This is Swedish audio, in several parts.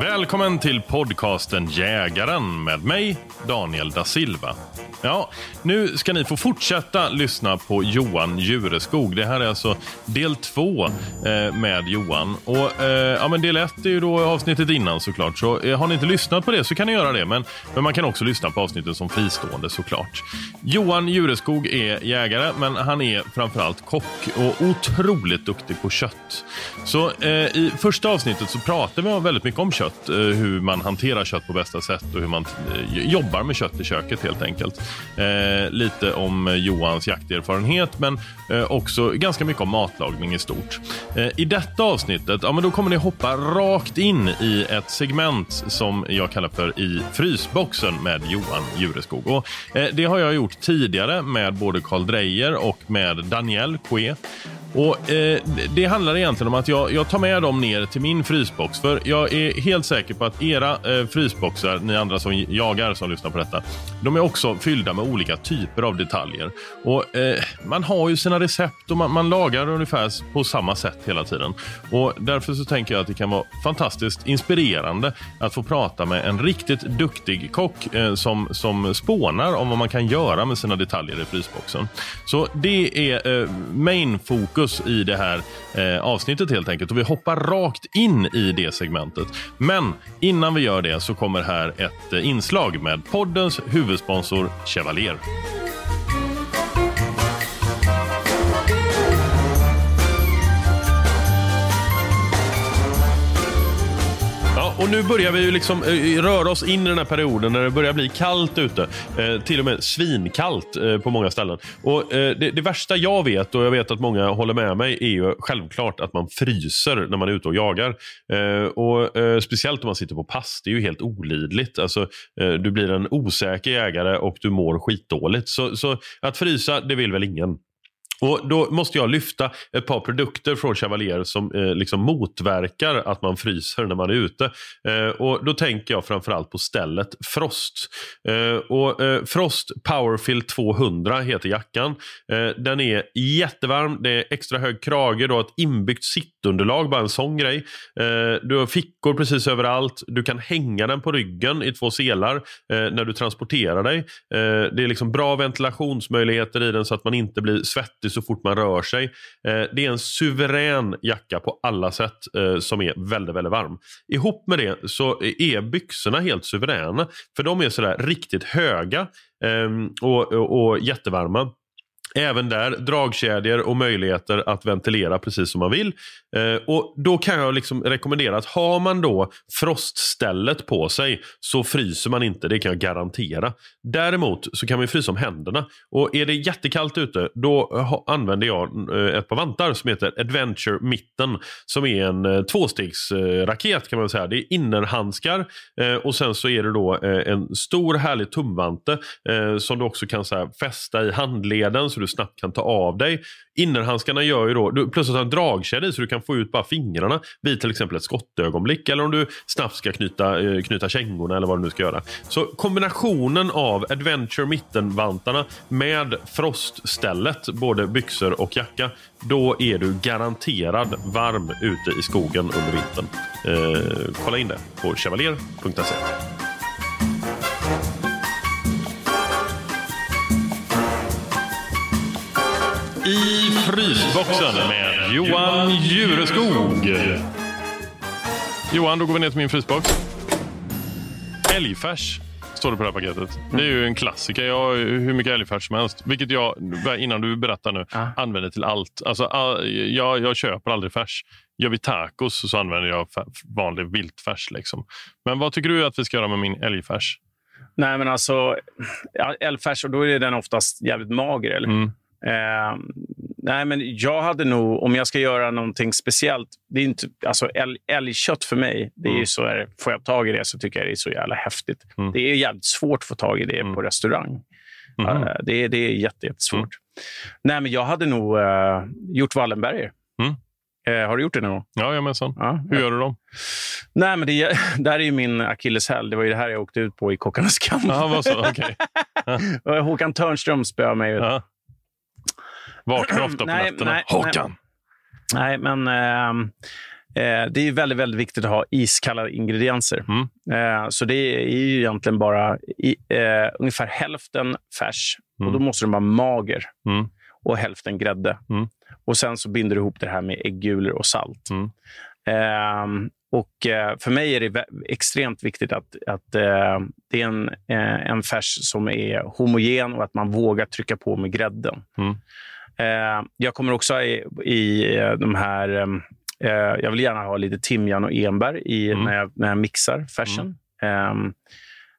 Välkommen till podcasten Jägaren med mig, Daniel da Silva. Ja, nu ska ni få fortsätta lyssna på Johan Jureskog. Det här är alltså del två eh, med Johan. Och eh, ja, men Del ett är ju då avsnittet innan såklart. Så eh, har ni inte lyssnat på det så kan ni göra det. Men, men man kan också lyssna på avsnittet som fristående såklart. Johan Jureskog är jägare, men han är framförallt kock och otroligt duktig på kött. Så eh, i första avsnittet så pratar vi väldigt mycket om kött kött, eh, hur man hanterar kött på bästa sätt och hur man eh, jobbar med kött i köket helt enkelt. Eh, lite om eh, Johans jakterfarenhet men eh, också ganska mycket om matlagning i stort. Eh, I detta avsnittet ja, men då kommer ni hoppa rakt in i ett segment som jag kallar för I frysboxen med Johan Jureskog. Och, eh, det har jag gjort tidigare med både Karl Dreyer och med Daniel Coué. Och eh, Det handlar egentligen om att jag, jag tar med dem ner till min frysbox. För jag är helt säker på att era eh, frysboxar, ni andra som jagar som lyssnar på detta, de är också fyllda med olika typer av detaljer. Och eh, Man har ju sina recept och man, man, lagar ungefär på samma sätt hela tiden. Och Därför så tänker jag att det kan vara fantastiskt inspirerande att få prata med en riktigt duktig kock eh, som, som spånar om vad man kan göra med sina detaljer i frysboxen. Så det är eh, main fokus fokus i det här eh, avsnittet helt enkelt. Och vi hoppar rakt in i det segmentet. Men innan vi gör det så kommer här ett eh, inslag med poddens huvudsponsor Chevalier. Och nu börjar vi ju liksom eh, röra oss in i den här perioden när det börjar bli kallt ute. Eh, till och med svinkallt eh, på många ställen. Och eh, det, det, värsta jag vet, och jag vet att många håller med mig, är ju självklart att man fryser när man är ute och jagar. Eh, och eh, Speciellt om man sitter på pass. Det är ju helt olidligt. Alltså, eh, du blir en osäker jägare och du mår skitdåligt. Så, så att frysa, det vill väl ingen. Och Då måste jag lyfta ett par produkter från Chevalier som eh, liksom motverkar att man fryser när man är ute. Eh, och Då tänker jag framförallt på stället Frost. Eh, och eh, Frost Powerfill 200 heter jackan. Eh, den är jättevarm, det är extra hög krage, du har ett inbyggt sittunderlag, bara en sån grej. Eh, du har fickor precis överallt, du kan hänga den på ryggen i två selar eh, när du transporterar dig. Eh, det är liksom bra ventilationsmöjligheter i den så att man inte blir svettig så fort man rör sig. Eh, det är en suverän jacka på alla sätt eh, som är väldigt, väldigt varm. Ihop med det så är byxorna helt suveräna. För de är sådär riktigt höga eh, och, och, och jättevarma. Även där dragkedjor och möjligheter att ventilera precis som man vill. Eh, och Då kan jag liksom rekommendera att har man då froststället på sig så fryser man inte, det kan jag garantera. Däremot så kan man frysa om händerna. Och Är det jättekallt ute då använder jag eh, ett par vantar som heter Adventure Mitten. Som är en eh, tvåstegsraket kan man säga. Det är innerhandskar eh, och sen så är det då eh, en stor härlig tumvante eh, som du också kan så här, fästa i handleden så du snabbt kan ta av dig. Innerhandskarna gör ju då, du, plus att en dragkedja i så du kan få ut bara fingrarna vid till exempel ett skottögonblick. Eller om du snabbt ska knyta, eh, knyta kängorna eller vad du nu ska göra. Så kombinationen av Adventure mittenvantarna med froststället, både byxor och jacka. Då är du garanterad varm ute i skogen under vintern. Eh, kolla in det på chevalier.se. I frysboxen med Johan Jureskog. Johan, då går vi ner till min frysbox. Älgfärs står det på det här paketet. Det är ju en klassiker. Jag har hur mycket älgfärs som helst. Vilket jag, innan du berättar nu, Ja. använder till allt. Alltså, all, jag, jag köper aldrig färs. Gör vi tacos så använder jag vanlig viltfärs. Liksom. Men vad tycker du att vi ska göra med min älgfärs? Nej, men alltså, älgfärs, och då är den oftast jävligt mager. Eller? Mm. Eh, nej, men jag hade nog, om jag ska göra någonting speciellt, det är inte, alltså älg, älgkött för mig, det är Mm. så här, får jag tag i det så tycker jag det är så jävla häftigt. Mm. Det är jävligt svårt att få tag i det Mm. på restaurang. Mhm. Eh, det, är- det är jätte, jättesvårt. Nej, men jag hade nog eh, gjort Wallenberger. Mm. Eh, har du gjort det någon gång? Jajamensan. Ja. Hur gör du dem? Nej, men det, där är ju min akilleshäl. Det var ju det här jag åkte ut på i Kockarnas kamp. Ja, vad så? Okej. Håkan Törnström spöade mig. Ja. Vaknar ofta på Nej, nätterna. nej, Håkan! Nej, men ehm, eh, det är väldigt, väldigt viktigt att ha iskalla ingredienser. Mm. Eh, så det är ju egentligen bara i, eh, ungefär hälften färs Mm. och då måste den vara mager Mm. och hälften grädde. Mm. Och Sen så binder du ihop det här med äggulor och salt. Mm. Ehm, och eh, För mig är det extremt viktigt att, att eh, det är en, eh, en färs som är homogen och att man vågar trycka på med grädden. Mm. Eh, jag kommer också i, i eh, de här... eh, jag vill gärna ha lite timjan och enbär i, Mm. när, jag, när jag mixar färsen. Ehm,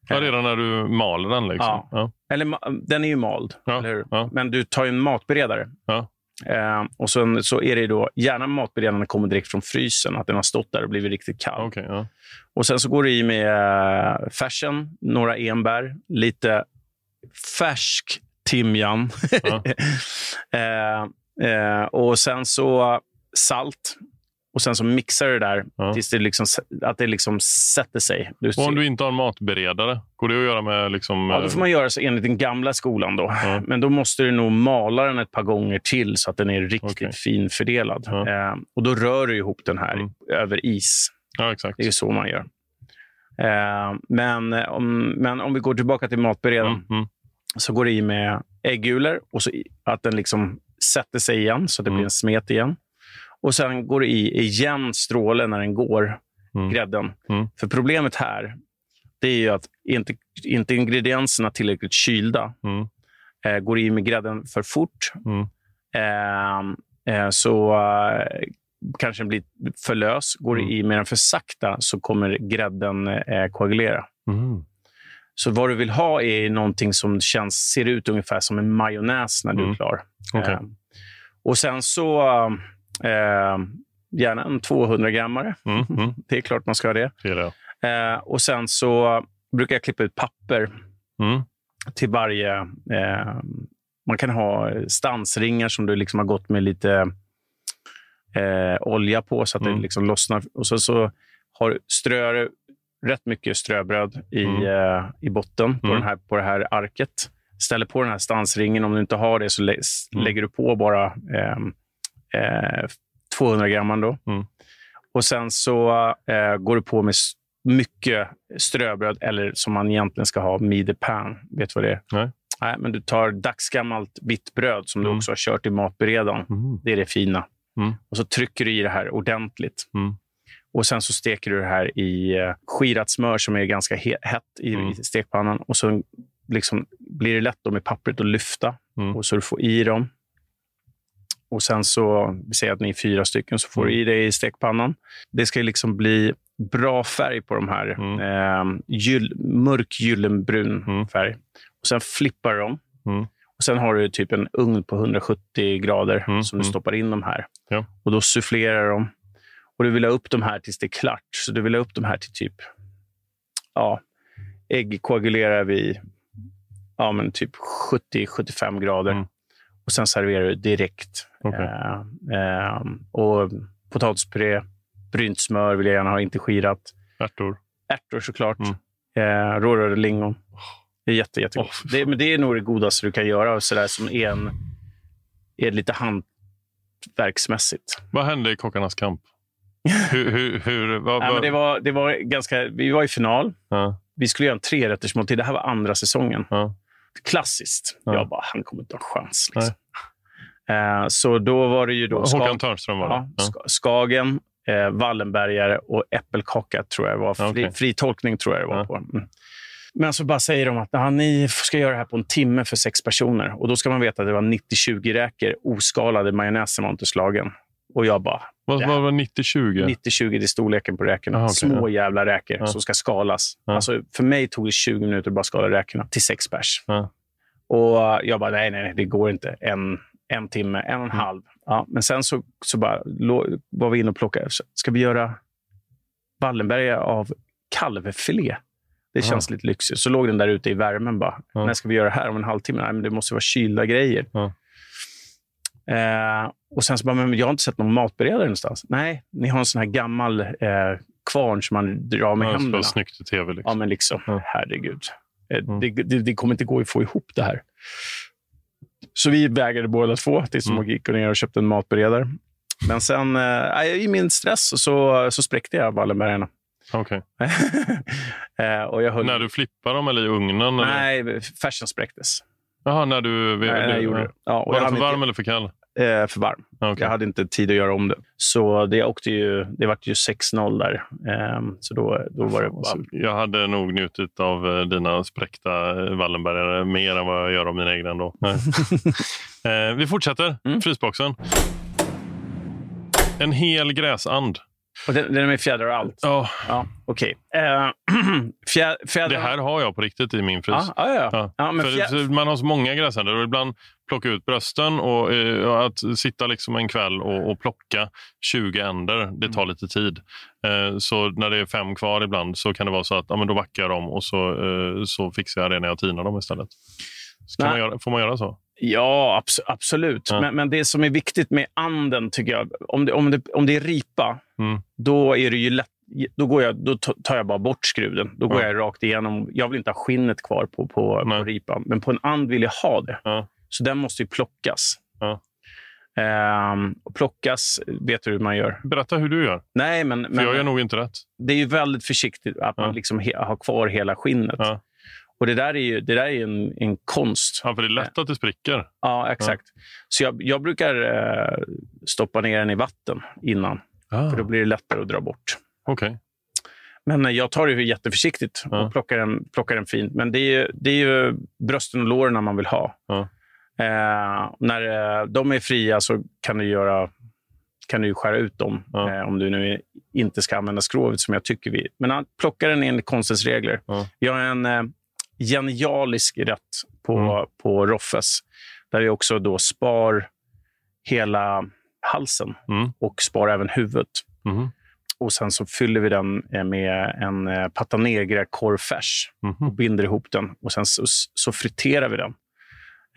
Ja, redan när du maler den. Liksom. Ja. Ja. eller, den är ju mald, Ja, ja. men du tar ju en matberedare. Eh, och sen så är det då, gärna matberedaren kommer direkt från frysen, att den har stått där och blivit riktigt kall. Ja. Och Sen så går du i med färsen, några enbär, lite färsk timjan. Ja. eh, eh, och sen så salt. Och sen så mixar du det där Ja. tills det liksom, att det liksom sätter sig. Och om du inte har en matberedare, går det att göra med... Liksom, Ja, då får man göra så enligt den gamla skolan. Då. Ja. Men då måste du nog mala den ett par gånger till så att den är riktigt Okej. finfördelad. Eh, och Då rör du ihop den här Mm. över is. Ja, exakt. Det är så man gör. Eh, men, eh, om, men om vi går tillbaka till matberedaren Mm, mm, så går det i med äggulor och så att den liksom sätter sig igen så att det Mm. blir en smet igen. Och Sen går det i igen stråle när den går, Mm. grädden. Mm. För problemet här det är ju att inte, inte ingredienserna tillräckligt kylda mm, eh, går i med grädden för fort eh, eh, så eh, kanske den blir för lös. Går Mm. i med den för sakta så kommer grädden eh, koagulera. Mm. Så vad du vill ha är någonting som känns, ser ut ungefär som en majonnäs när du är Mm. klar. Okej. Eh, och sen så eh, gärna en 200 grammare. Mm, mm. Det är klart man ska ha det. Det. Eh, och sen så brukar jag klippa ut papper Mm. till varje... Eh, man kan ha stansringar som du liksom har gått med lite eh, olja på så att Mm. det liksom lossnar. Och så, så har, strör rätt mycket ströbröd i, Mm. eh, i botten på, Mm. den här, på det här arket. Ställer på den här stansringen. Om du inte har det så lä- Mm. lägger du på bara eh, eh, 200 gram. Då. Mm. Och sen så eh, går du på med mycket ströbröd, eller som man egentligen ska ha, mide pan. Vet du vad det är? Nej. Nej, men du tar dagsgammalt vitt bröd som du Mm. också har kört i matberedaren. Mm. Det är det fina. Och så trycker du i det här ordentligt. Och Sen så steker du det här i eh, skirat smör som är ganska he- hett i, Mm. stekpannan. Och så liksom blir det lätt då med pappret att lyfta. Mm. Och så du får i dem. Och sen så, vi säger att ni är fyra stycken, så får du Mm. i det i stekpannan. Det ska liksom bli bra färg på de här. Mm. Eh, gyll, mörk gyllenbrun Mm. färg. Och Sen flippar du dem. Mm. Och Sen har du typ en ugn på 170 grader Mm, som du stoppar in de här. Ja. Och Då sufflerar de. Och Du vill ha upp de här tills det är klart. Så du vill ha upp de här till typ... Ja, ägg koagulerar vi ja, men typ 70-75 grader. Mm. och sen serverar du direkt. Okej. Eh, eh, och potatispuré, brynt smör vill jag gärna ha, inte skirat. Ärtor. Ärtor såklart. Mm. Eh, rårörda lingon. Det är jätte, jättegott. Fy det, men det är nog det godaste du kan göra, och sådär, som är, en, är lite hantverksmässigt. Vad hände i Kockarnas kamp? Hur, hur, hur, vad, Nej, men det, var, det var ganska, vi var i final. ja, Vi skulle göra en trerättersmåltid. Det här var andra säsongen. ja. Klassiskt. Ja. Jag bara, han kommer inte ha chans. Liksom. Eh, så då var det ju då Håkan Skag, Törnström var det. ja, Ja. Ska- Skagen, eh, Wallenbergare och äppelkaka tror jag det var. Fri, Okej. fri tolkning tror jag det var på. Mm. Men så bara säger de att ja, ni ska göra det här på en timme för sex personer. Och Då ska man veta att det var 90-20 räkor. Oskalade majonnäsen var inte slagen. Och jag bara, Vad, vad var 90-20? 90-20 det är storleken på räkorna. Aha, okej, Små jävla räkor Ja. som ska skalas. Ja. Alltså, för mig tog det 20 minuter att bara skala räkorna till sex pers. Ja. Och jag bara, nej, nej, det går inte. En, en timme, en och en Mm. halv. Ja, men sen så, så bara, var vi inne och plockade. Ska vi göra Wallenberga av kalvfilé? Det känns lite lyxigt. Så låg den där ute i värmen. bara. När ska vi göra det här om en halvtimme? Nej, men det måste vara kylda grejer. Ja. Eh, och sen så bara, men jag har inte sett någon matberedare någonstans. Nej, ni har en sån här gammal eh, kvarn som man drar med Ja, händerna. snyggt i tv. Ja, Liksom. men liksom, Ja. herregud. Eh, Mm. Det, det, det kommer inte gå att få ihop det här. Så vi vägrade båda två tills Mm. mm. gick ner och köpte en matberedare. Men sen, eh, i min stress, så, så spräckte jag Wallenbergarna. Okej. eh, och jag höll... När du flippar dem eller i ugnen? Eller? Nej, färsen spräcktes. Jaha, när du... Nej, jag gjorde det. Ja, Var den för varm inte, eller för kall? eh, för varm. Ja, okej. Jag hade inte tid att göra om det. Så det, åkte ju, det vart ju 6-0 där. Ehm, så då, då var det bara... Jag hade nog njutit av eh, dina spräckta eh, Wallenbergare mer än vad jag gör av mina egna ändå. Eh, vi fortsätter. Mm. Frysboxen. En hel gräsand. Och den, den är med fjädrar och allt. Ja, Ja, okej. Eh, fjä, fjädrar... det här har jag på riktigt i min frys. Ja, ja, ja. Ja. ja men För fjä... man har så många gräsänder och ibland plocka ut brösten och eh, att sitta liksom en kväll och, och plocka 20 änder, det Mm. tar lite tid. Eh, så när det är fem kvar ibland så kan det vara så att ja, men då backar jag dem och så, eh, så fixar jag det när jag tinar dem istället. Man göra, får man göra så? Ja, abs absolut. Ja. Men, men det som är viktigt med anden, tycker jag, om det, om det, om det är ripa, Mm. då är det ju lätt då, går jag, då ta- tar jag bara bort skruden. Då går Ja. jag rakt igenom. Jag vill inte ha skinnet kvar på, på, på ripan, men på en and vill jag ha det. Ja. Så den måste ju plockas. Ja. Ehm, och plockas, vet du hur man gör? Berätta hur du gör, Nej, men, för men jag gör nog inte rätt. det är ju väldigt försiktigt att man liksom he, har kvar hela skinnet. Ja. Och Det där är ju, det där är en, en konst. Ja, för det är lätt att det spricker. Ja, exakt. Så jag, jag brukar eh, stoppa ner den i vatten innan, Ah. för då blir det lättare att dra bort. Okej. Men eh, jag tar det jätteförsiktigt Ja. och plockar den, plockar den fint. Men det är, ju, det är ju brösten och låren man vill ha. Ja. Eh, när eh, de är fria så kan du, göra, kan du skära ut dem Ja. eh, om du nu inte ska använda skrovet som jag tycker vi... Men han plockar den enligt konstens regler. Ja. Vi har en eh, genialisk rätt på, Mm. på Roffes där vi också då spar hela halsen Mm. och spar även huvudet. Mhm. Och Sen så fyller vi den eh, med en eh, pata negra korvfärs och binder ihop den. Och Sen så, så friterar vi den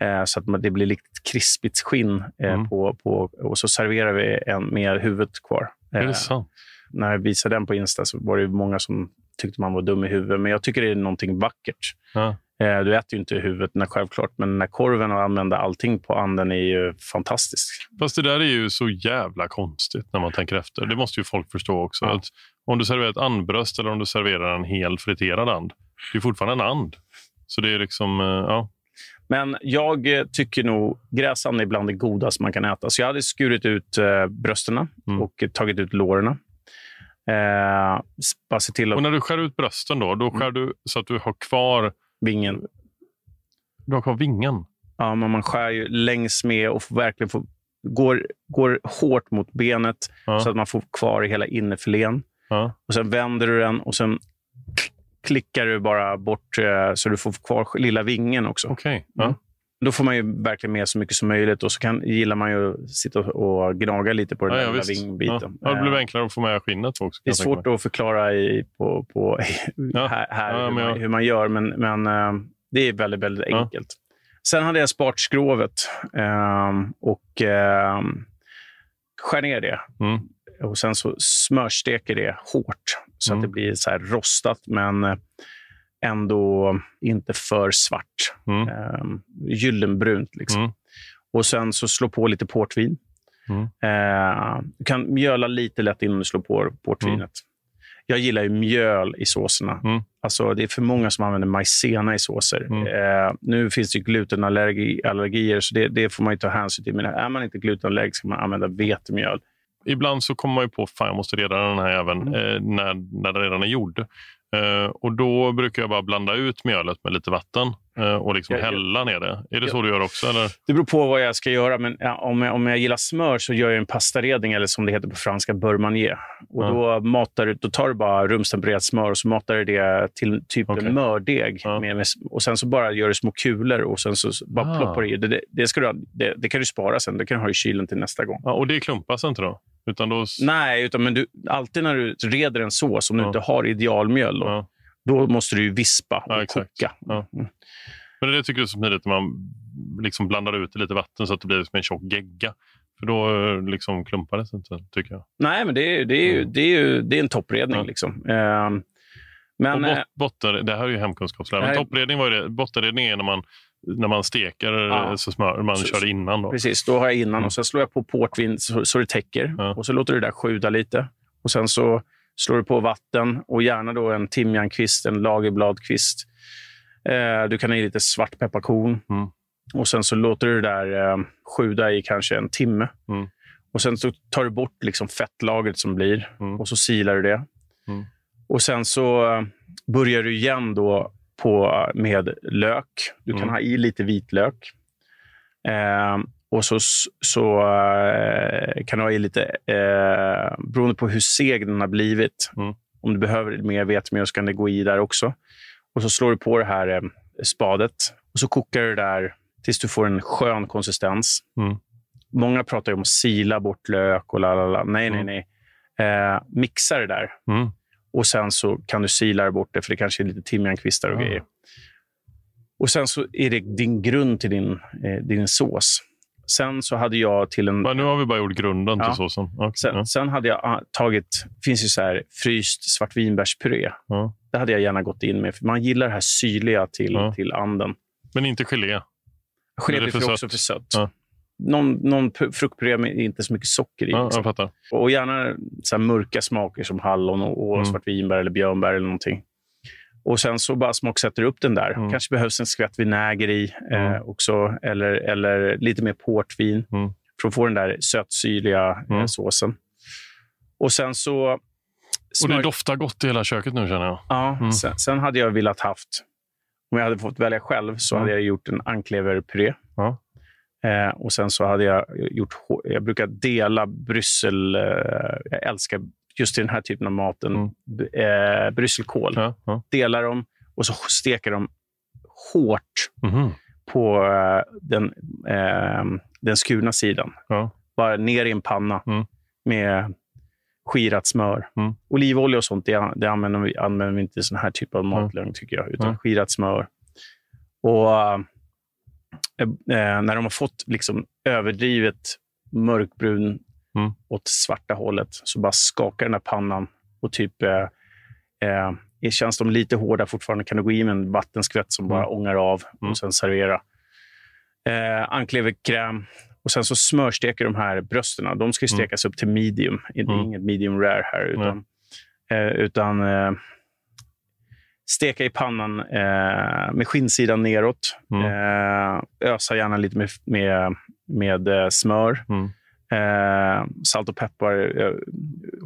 eh, så att det blir lite krispigt skinn. Mm. på, på, och så serverar vi en med huvudet kvar. Är det sant? när jag visade den på Insta så var det många som tyckte man var dum i huvudet. Men jag tycker det är någonting vackert. Ja. Eh, Du äter ju inte huvudet när självklart, men den här korven och använda allting på anden är ju fantastisk. Fast det där är ju så jävla konstigt när man tänker efter. Det måste ju folk förstå också. Ja. Att om du serverar ett andbröst eller om du serverar en hel friterad and, det är fortfarande en and. Så det är liksom, eh, ja. Men jag eh, tycker nog gräsand är bland det godaste man kan äta. Så jag hade skurit ut brösten Mm. och tagit ut låren. Eh, bara se till Och att när du skär ut brösten då, då skär du så att du har kvar, vingen... du har kvar vingen. Ja, men man skär ju längs med och verkligen får, går, går hårt mot benet Ja. så att man får kvar hela innerfilén. Ja. Och Sen vänder du den och sen klickar du bara bort eh, så du får kvar lilla vingen också. Okej. Ja. Då får man ju verkligen med så mycket som möjligt och så kan, gillar man ju att sitta och gnaga lite på den Ja, där ja, vingbiten. Ja. Det blir Eh, enklare att få med skinnet också. det är svårt att förklara i, på, på, Ja. här, här hur, man, hur man gör, men, men eh, det är väldigt, väldigt enkelt. Sen hade jag sparat skrovet ehm, och ehm, skär ner det. Mm. Och sen så smörsteker det hårt så Mm. att det blir så här rostat, men eh, ändå inte för svart. Mm. Ehm, gyllenbrunt. Liksom. Mm. Och sen så slå på lite portvin. Mm. Eh, du kan mjöla lite lätt innan du slår på portvinet. Jag gillar ju mjöl i såserna. Mm. Alltså, det är för många som använder majsena i såser. Mm. Eh, nu finns det glutenallergier, så det, det får man ju ta hänsyn till. Men är man inte glutenallergisk ska man använda vetemjöl. Ibland så kommer man ju på fan jag måste reda den här även Mm. eh, när, när den redan är gjord. Eh, och Då brukar jag bara blanda ut mjölet med lite vatten eh, och liksom Ja, ja. hälla ner det. Är det Ja. så du gör också? Eller? Det beror på vad jag ska göra. Men ja, om, jag, om jag gillar smör så gör jag en pastaredning, eller som det heter på franska, beurre Och Ja. då, matar, då tar du bara rumstempererat smör och så matar du det till typ Okej. en mördeg. Ja. Med, och Sen så bara gör du små kulor och sen så bara Ah. ploppar du i. Det, det, det, ska du, det, det kan du spara sen. Det kan du ha i kylen till nästa gång. Ja, och det klumpas inte då? Utan då Nej, utan men du, alltid när du reder en sås, om du Ja. inte har idealmjöl, då, Ja. då måste du ju vispa och Ja, koka. Mm. Men det tycker jag är så smidigt när man liksom blandar ut lite vatten så att det blir som en tjock gegga. För då eh, liksom klumpar det sig inte, tycker jag. Nej, men det är, det är, ju, Mm. det är, ju, det är en toppredning. Liksom. Ehm, men, och eh, bot, botten, det här är ju hemkunskapslära. här Men Toppredning var det. Bottenredning är när man, när man steker Ja. eh, så smör, man Så- kör innan. Då. Precis, då har jag innan Mm. och sen slår jag på portvin så, så det täcker. Ja. Och så låter du det där sjuda lite. Och sen så slår du på vatten och gärna då en timjankvist, en lagerbladkvist. Eh, du kan ha i lite svartpepparkorn. Mm. Och sen så låter du det där eh, sjuda i kanske en timme. Mm. Och sen så tar du bort liksom fettlagret som blir Mm. och så silar du det. Mm. Och sen så eh, börjar du igen då på, med lök. Du kan Mm. ha i lite vitlök. Eh, och så, så eh, kan du ha i lite, eh, beroende på hur seg den har blivit. Mm. Om du behöver mer vetemjöl så kan det gå i där också. Och så slår du på det här eh, spadet och så kokar du det där tills du får en skön konsistens. Mm. Många pratar om att sila bort lök och la la la. Nej, nej, Mm. nej. Eh, mixa det där Mm. Och sen så kan du sila bort det, för det kanske är lite timjankvistar och Ah. grejer. Och sen så är det din grund till din, eh, din sås. Sen så hade jag till en... Men nu har vi bara gjort grunden Ja. till såsen. Okay. Sen, ja. sen hade jag ah, tagit... Finns ju så här fryst svartvinbärspuré. Ja. Det hade jag gärna gått in med. För man gillar det här syrliga till, Ja. till anden. Men inte gelé. Gelé blir för också för sött. Någon, någon pu- fruktpuré med inte så mycket socker i. Ja, liksom. jag fattar. Och gärna så mörka smaker som hallon och, och Mm. svartvinbär eller björnbär eller någonting. Och sen så bara smaksätter du upp den där. Mm. Kanske behövs en skvätt vinäger i eh, Mm. också. Eller, eller lite mer portvin Mm. för att få den där sötsyrliga eh, Mm. såsen. Och sen så... Och smör- det doftar gott i hela köket nu känner jag. ja, Mm. sen, sen hade jag velat haft... Om jag hade fått välja själv så Mm. hade jag gjort en ankleverpuré. Ja. Eh, och sen så hade jag gjort... Jag brukar dela Bryssel... Eh, jag älskar just den här typen av maten. Mm. Eh, brysselkål. Ja, ja. Delar dem och så steker dem hårt Mhm. på eh, den, eh, den skurna sidan. Ja. Bara ner i en panna Mm. med skirat smör. Mm. Olivolja och sånt det, det använder, vi, använder vi inte i sån här typ av matlagning, tycker jag. Utan Mm. skirat smör. Och eh, När de har fått liksom överdrivet mörkbrun Mm. åt svarta hållet så bara skakar den här pannan och typ eh, eh, Känns de lite hårda fortfarande kan du gå i med en vattenskvätt som bara Mm. ångar av Mm. och sen servera. Eh, ankleverkräm. Och sen så smörsteker de här brösten. De ska Mm. stekas upp till medium. Det är Mm. inget medium rare här. Utan, eh, utan eh, steka i pannan eh, med skinnsidan neråt. Mm. Eh, ösa gärna lite med, med, med eh, smör. Mm. Eh, salt och peppar, eh,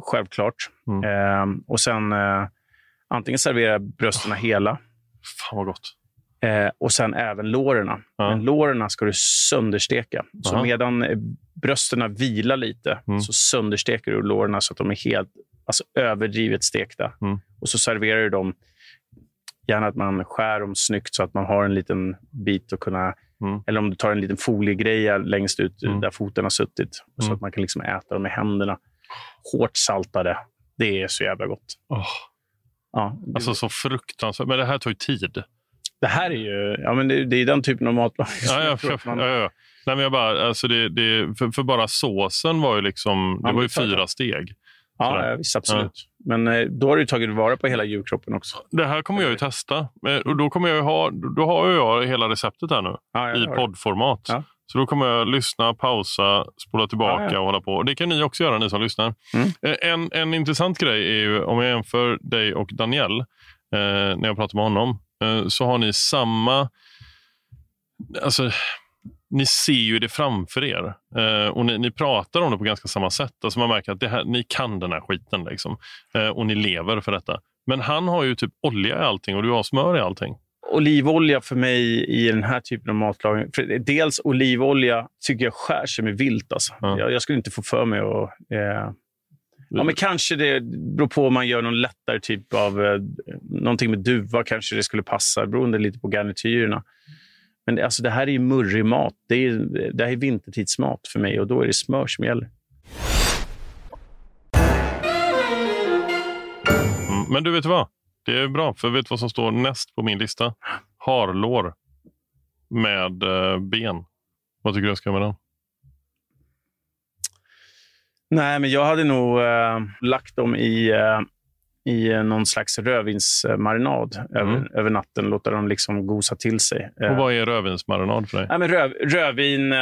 självklart. Mm. Eh, och sen antingen servera brösten hela Fan vad gott. eh, och sen även låren. Ja. Men låren ska du söndersteka. Så Aha. medan brösten vilar lite Mm. så söndersteker du låren så att de är helt alltså, överdrivet stekta. Mm. Och så serverar du dem. Gärna att man skär dem snyggt så att man har en liten bit att kunna... Mm. Eller om du tar en liten foliegreja längst ut Mm. där foten har suttit. Så Mm. att man kan liksom äta dem med händerna. Hårt saltade. Det är så jävla gott. Åh, Ja, det- alltså så fruktansvärt. Men det här tar ju tid. Det här är ju ja, men det, det är den typen av matlagning Ja, jag ja, tror att man- ja, ja. Nej, men jag bara, alltså det, det, för, för bara såsen var ju liksom, Ja, det var ju fyra steg. Ja, ja, visst, absolut. Men eh, då har du tagit vara på hela djurkroppen också. Det här kommer jag ju testa. Eh, Och då, kommer jag ha, då har jag hela receptet här nu Ja, i poddformat. Ja. Så då kommer jag lyssna, pausa, spola tillbaka Ja, ja. och hålla på. Det kan ni också göra, ni som lyssnar. Mm. Eh, En, en intressant grej är ju om jag jämför dig och Daniel, eh, när jag pratar med honom, eh, så har ni samma... Alltså, ni ser ju det framför er eh, och ni, ni pratar om det på ganska samma sätt. Alltså man märker att här, ni kan den här skiten liksom. eh, och ni lever för detta. Men han har ju typ olja i allting och du har smör i allting. Olivolja för mig i den här typen av matlagning. För dels olivolja tycker jag skär sig med vilt. Alltså. Ja. Jag, jag skulle inte få för mig att... Eh, ja, men kanske det beror på om man gör någon lättare typ av... Eh, någonting med duva kanske det skulle passa, beroende lite på garnityrerna. Men det, alltså, det här är ju murrig mat. Det, är, det här är vintertidsmat för mig och då är det smör som gäller. Mm, men du vet vad? Det är bra, för vet du vad som står näst på min lista? Harlår med eh, ben. Vad tycker du jag ska med den? Nej, men jag hade nog eh, lagt dem i, eh, i eh, någon slags rödvinsmarinad över, över natten. Låta dem liksom gosa till sig. Eh, Och vad är rödvinsmarinad för dig? nej, men röv, rödvin, eh,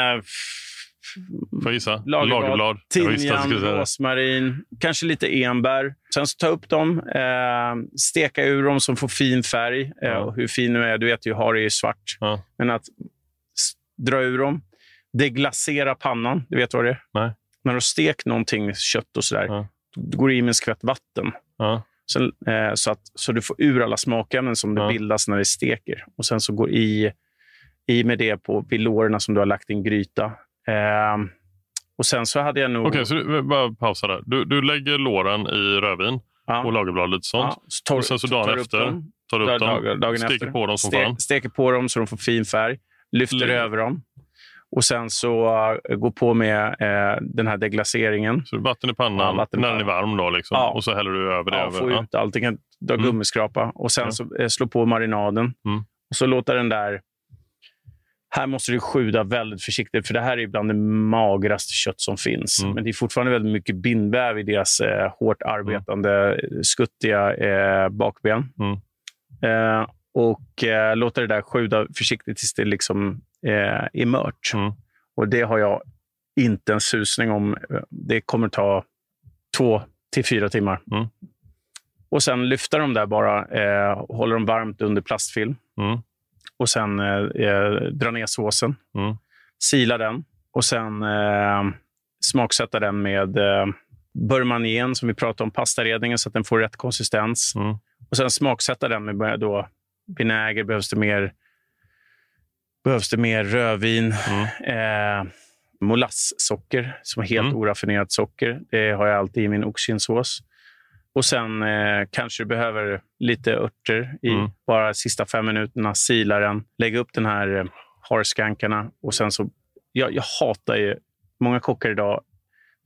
Får jag gissa? lagerblad, säga det. rosmarin, kanske lite enbär. Sen så ta upp dem, eh, steka ur dem som får fin färg. Eh, Ja. och hur fin nu är, du vet ju, har det ju svart. Ja. Men att dra ur dem, deglasera pannan. Du vet vad det är? Nej. När du har stekt någonting, kött och sådär, Ja. då går du i med en skvätt vatten. Ja. Sen, eh, så, att, så du får ur alla smakämnen som det Ja. bildas när det steker. Och Sen så går i, i med det på vilårerna som du har lagt i en gryta. Eh, och Sen så hade jag nog... Okej, så du, bara pausa där. Du, du lägger låren i rödvin ja, och lagerblad lite sånt. ja, så tar, och sen så dagen tar upp efter dem, Tar upp dag- dem, dag- dagen steker efter. på dem som Ste- fan. Steker på dem så de får fin färg. Lyfter Lägger- över dem. Och sen så uh, går på med eh, den här deglaseringen. Så vatten i pannan Ja, vatten i när den är pannan. varm då, liksom. Ja. och så häller du över det. Ja, över. få ut allt. Du kan dra Mm. gummiskrapa och sen Ja. så eh, slå på marinaden. Mm. Och så låta den där... Här måste du sjuda väldigt försiktigt, för det här är bland det magraste kött som finns. Mm. Men det är fortfarande väldigt mycket bindväv i deras eh, hårt arbetande, eh, skuttiga eh, bakben. Mm. Eh, och eh, låta det där sjuda försiktigt tills det liksom, eh, är mört. Mm. Och det har jag inte en susning om. Det kommer ta två till fyra timmar. Mm. Och sen lyfta dem där bara, eh, hålla dem varmt under plastfilm. Mm. Och sen eh, eh, dra ner såsen, Mm. sila den och sen eh, smaksätta den med eh, burmanien som vi pratade om, pastaredningen så att den får rätt konsistens. Mm. Och sen smaksätta den med då, vinäger, behövs det mer, behövs det mer rödvin. Mm. Eh, molasssocker, som är helt Mm. oraffinerat socker. Det har jag alltid i min oxkinsås. Och sen eh, kanske du behöver lite örter i Mm. bara sista fem minuterna. Sila den, lägga upp den här eh, harskankarna och sen så... Jag, jag hatar ju... Många kockar idag,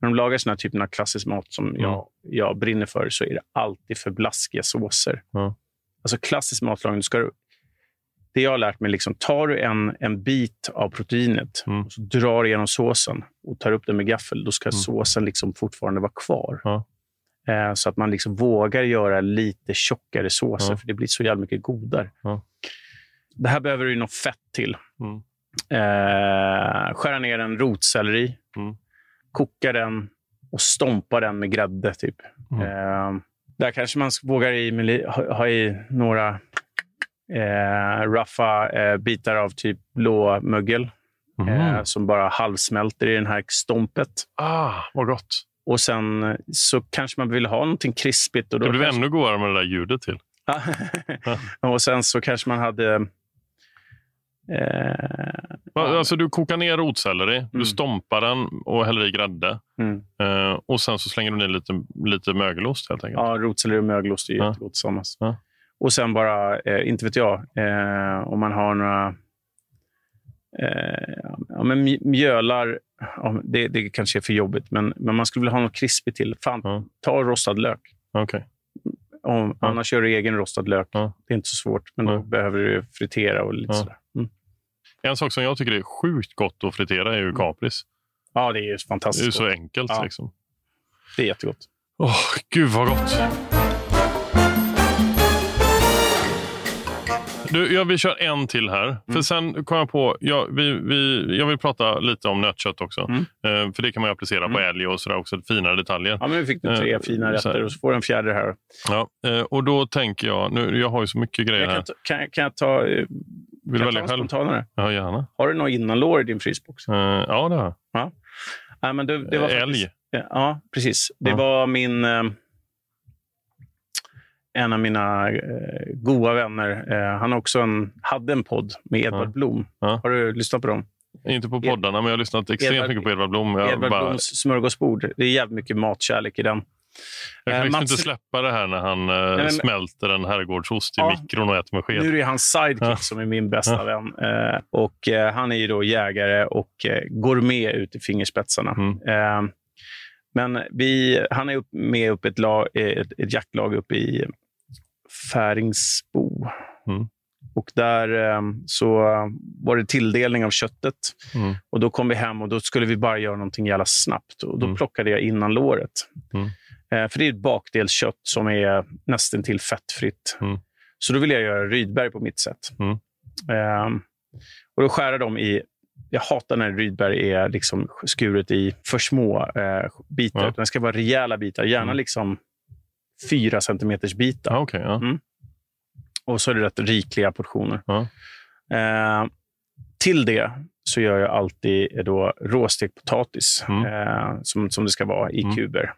när de lagar såna här typen av klassisk mat som Mm. jag, jag brinner för, så är det alltid för blaskiga såser. Ja. Alltså klassisk matlagning, ska du, det jag har lärt mig, liksom, tar du en, en bit av proteinet Mm. och så drar igenom såsen och tar upp den med gaffel, då ska Mm. såsen liksom fortfarande vara kvar. Ja. Eh, så att man liksom vågar göra lite tjockare såser, Ja. för det blir så jävla mycket godare. Ja. Det här behöver du något fett till. Mm. Eh, skära ner en rotselleri, Mm. koka den och stompa den med grädde. Typ. Mm. Eh, där kanske man vågar i, ha, ha i några eh, ruffa eh, bitar av typ blåmögel Mm. eh, som bara halvsmälter i den här stompet. Ah, vad gott. Och sen så kanske man vill ha någonting krispigt. Och då Det blev kanske... ännu godare med det där ljudet till. och sen så kanske man hade... Eh, Alltså, du kokar ner rotselleri, du Mm. stompar den och häller i grädde. mm. Eh, och sen så slänger du ner lite, lite mögelost helt enkelt. Ja, rotselleri och mögelost är Ja. jättegott tillsammans. Ja. Och sen bara, eh, inte vet jag, eh, om man har några eh, ja, men mj- mjölar. Ja, det, det kanske är för jobbigt, men, men man skulle vilja ha något krispigt till. Fan, Ja. ta rostad lök. Okej. om, Ja. annars gör du egen rostad lök. Det är inte så svårt, men då behöver du fritera och lite sådär. Mm. En sak som jag tycker är sjukt gott att fritera är ju kapris. Ja, det är ju Det är fantastiskt. ju så gott. enkelt. Liksom. Det är jättegott. Åh, gud vad gott! Du, ja, vi kör en till här. Mm. För Sen kom jag på, ja, vi, vi, jag vill prata lite om nötkött också. Mm. Eh, för Det kan man ju applicera på älg och sådär också, finare detaljer. Ja, men vi fick du tre Eh, fina här. rätter och så får du en fjärde här. Ja, eh, och då tänker jag, nu, jag har ju så mycket grejer Jag här. kan, ta, kan, kan jag ta, eh, Vill kan jag välja ta själv? spontanare? Ja, gärna. Har du något innanlår i din frysbox? Eh, ja, det har jag. Nej, men det, det var Eh, faktiskt- Älg. Ja, precis. Det Ja. var min... En av mina eh, goda vänner. Eh, han också en, hade en podd med Edvard Ja. Blom. Ja. Har du lyssnat på dem? Inte på poddarna, men jag har lyssnat extremt Edvard- mycket på Edvard Blom. Jag, Edvard bara, Bloms smörgåsbord. Det är jävligt mycket matkärlek i den. jag kan Eh, liksom Mats- inte släppa det här när han eh, men- smälter en herrgårdsost i Ja. mikron och äter med sked. Nu är det hans sidekick Ja. som är min bästa vän. Eh, och, eh, han är ju då jägare och eh, går med ut i fingerspetsarna. Mm. Eh, men vi, han är upp, med upp ett, lag, ett, ett jaktlag uppe i Färingsbo. Mm. Och där eh, så var det tilldelning av köttet. Mm. Och Då kom vi hem och då skulle vi bara göra någonting jävla snabbt. Och Då Mm. plockade jag innan låret. Mm. Eh, för det är ett bakdelskött som är nästan till fettfritt. Mm. Så då ville jag göra Rydberg på mitt sätt. Eh, och Då skär dem i... Jag hatar när Rydberg är liksom skuret i för små eh, bitar. Ja. Det ska vara rejäla bitar. Gärna Mm. liksom fyra centimeters bitar. Ja, okej, ja. Mm. Och så är det rätt rikliga portioner. Ja. Eh, till det så gör jag alltid då råstekt potatis, Mm. eh, som, som det ska vara, i Mm. kuber.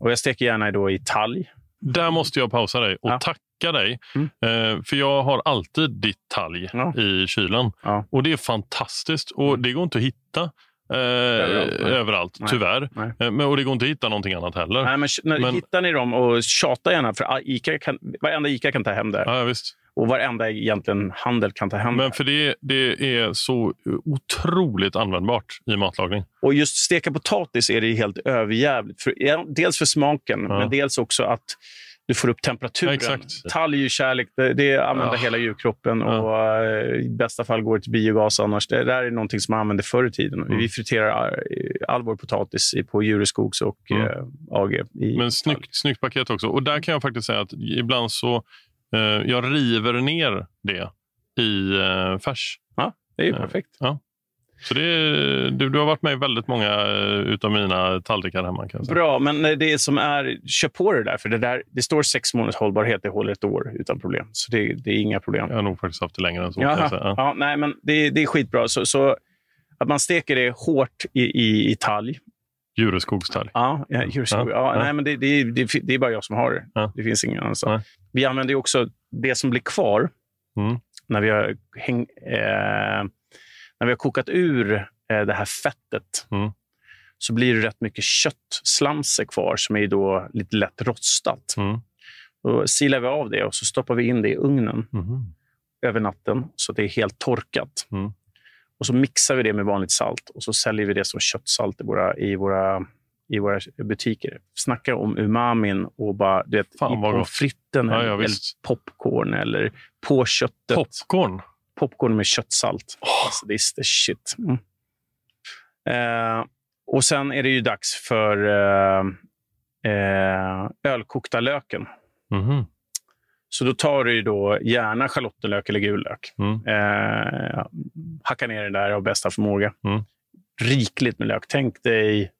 Och Jag steker gärna då i talg. Där måste jag pausa dig och Ja. tacka dig. Mm. Eh, för jag har alltid ditt talg Ja. i kylen. Ja. Och det är fantastiskt. Och det går inte att hitta eh, överallt, Överallt, tyvärr. Nej. Eh, men, och det går inte att hitta någonting annat heller. Nej, men, när, Men- Hittar ni dem och tjata gärna, för Ica kan, varenda Ica kan ta hem det. Ja, visst. Och varenda egentligen handel kan ta hem Men för det, det är så otroligt användbart i matlagning. Och just steka potatis är det helt överjävligt. För, dels för smaken, Ja. men dels också att du får upp temperaturen. Exakt. Talg är ju kärlek. Det, det använder Ja. hela djurkroppen Ja. och eh, i bästa fall går det till biogas annars. Det där är någonting som man använde förr i tiden. Mm. Vi friterar eh, all vår potatis på Djureskogs och Mm. eh, AG. Men snyggt, snyggt paket också. Och där kan jag faktiskt säga att ibland så eh, jag river ner det i färs. Det är ju Ja. Så det du, du har varit med i väldigt många eh, utav mina tallrikar hemma. Kan. Bra, men eh, det som är... Kör på det där, för det, där, det står sex månaders hållbarhet. Det håller ett år utan problem. Så det, det är inga problem. Jag har nog faktiskt haft det längre än så. Jaha. Ja. Ja, nej, men det, det är skitbra. Så, så att man steker det hårt i, i, i talg. Djureskogstall. Ja, ja, Ja, ja. Nej, men det, det, det, det är bara jag som har det. Det finns ingen. Nej. Vi använder också det som blir kvar Mm. när, vi har häng, eh, när vi har kokat ur eh, det här fettet. Mm. Så blir det rätt mycket köttslamser kvar som är då lite lätt rostat. Mm. Då silar vi av det och så stoppar vi in det i ugnen Mhm. över natten så att det är helt torkat. Mm. Och så mixar vi det med vanligt salt och så säljer vi det som köttsalt i våra, i våra, i våra butiker. Snacka om umamin och bara du vet, Fan, i pommes fritesen Ja, ja, eller, popcorn eller på köttet. Popcorn. Popcorn med köttsalt. Alltså, det är the shit. Mm. Eh, och sen är det ju dags för eh, eh, ölkokta löken. Mhm. Så då tar du då gärna schalottenlök eller gul lök. Mm. Eh, hacka ner den där av bästa förmåga. Mm. Rikligt med lök. Tänk dig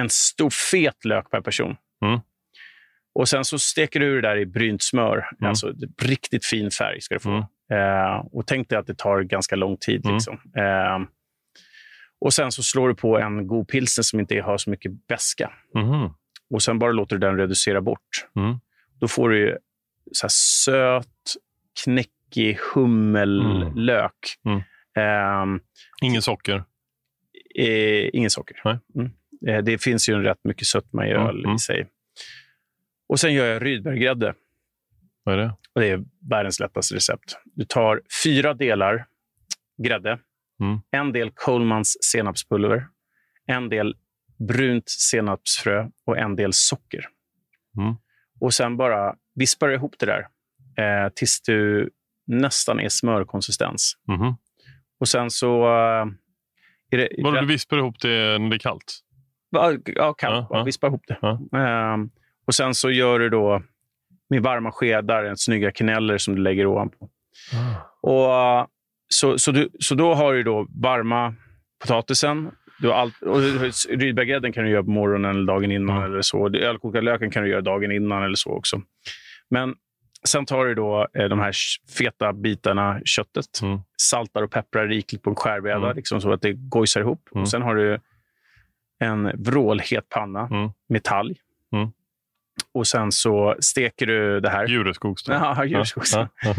en stor fet lök per person. Mm. Och Sen så steker du det där i brynt smör. Mm. Alltså riktigt fin färg ska du få. Mm. Eh, och Tänk dig att det tar ganska lång tid. Mm. Liksom. Eh, och Sen så slår du på en god pilsner som inte har så mycket beska. Mhm. Och Sen bara låter du den reducera bort. Mm. Då får du så söt, knäckig hummellök. Mm. Ehm, Ingen socker. eh, ingen socker. Nej. Mm. Eh, det finns ju en rätt mycket sötma i Mm, öl mm. i sig. Och Sen gör jag Rydberggrädde. Vad är det? Och det är världens lättaste recept. Du tar fyra delar grädde, Mm. en del Colemans senapspulver, en del brunt senapsfrö och en del socker. Mm. Och sen bara vispar ihop det där eh, tills du nästan är smörkonsistens. Mhm. Och sen så... Eh, är det, Vadå, du vispar ihop det när det är kallt? Ja, kallt. Ja, ja. Vispa ihop det. Ja. Ehm, och sen så gör du då med varma skedar en snygga kaneller som du lägger ovanpå. Och, eh, så, så, du, så då har du då varma potatisen. Du har allt, och Rydberggrädden kan du göra på morgonen eller dagen innan. Mm. eller så. Ölkokad löken kan du göra dagen innan eller så också. Men sen tar du då eh, de här feta bitarna köttet, Mm. saltar och pepprar rikligt på en skärbräda Mm. liksom, så att det gojsar ihop. Mm. Och sen har du en vrålhet panna Mm. med talg. Mm. Och sen så steker du det här. Djureskogs då? Ja, djurskogs. Ja,